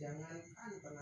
jangankan tenaga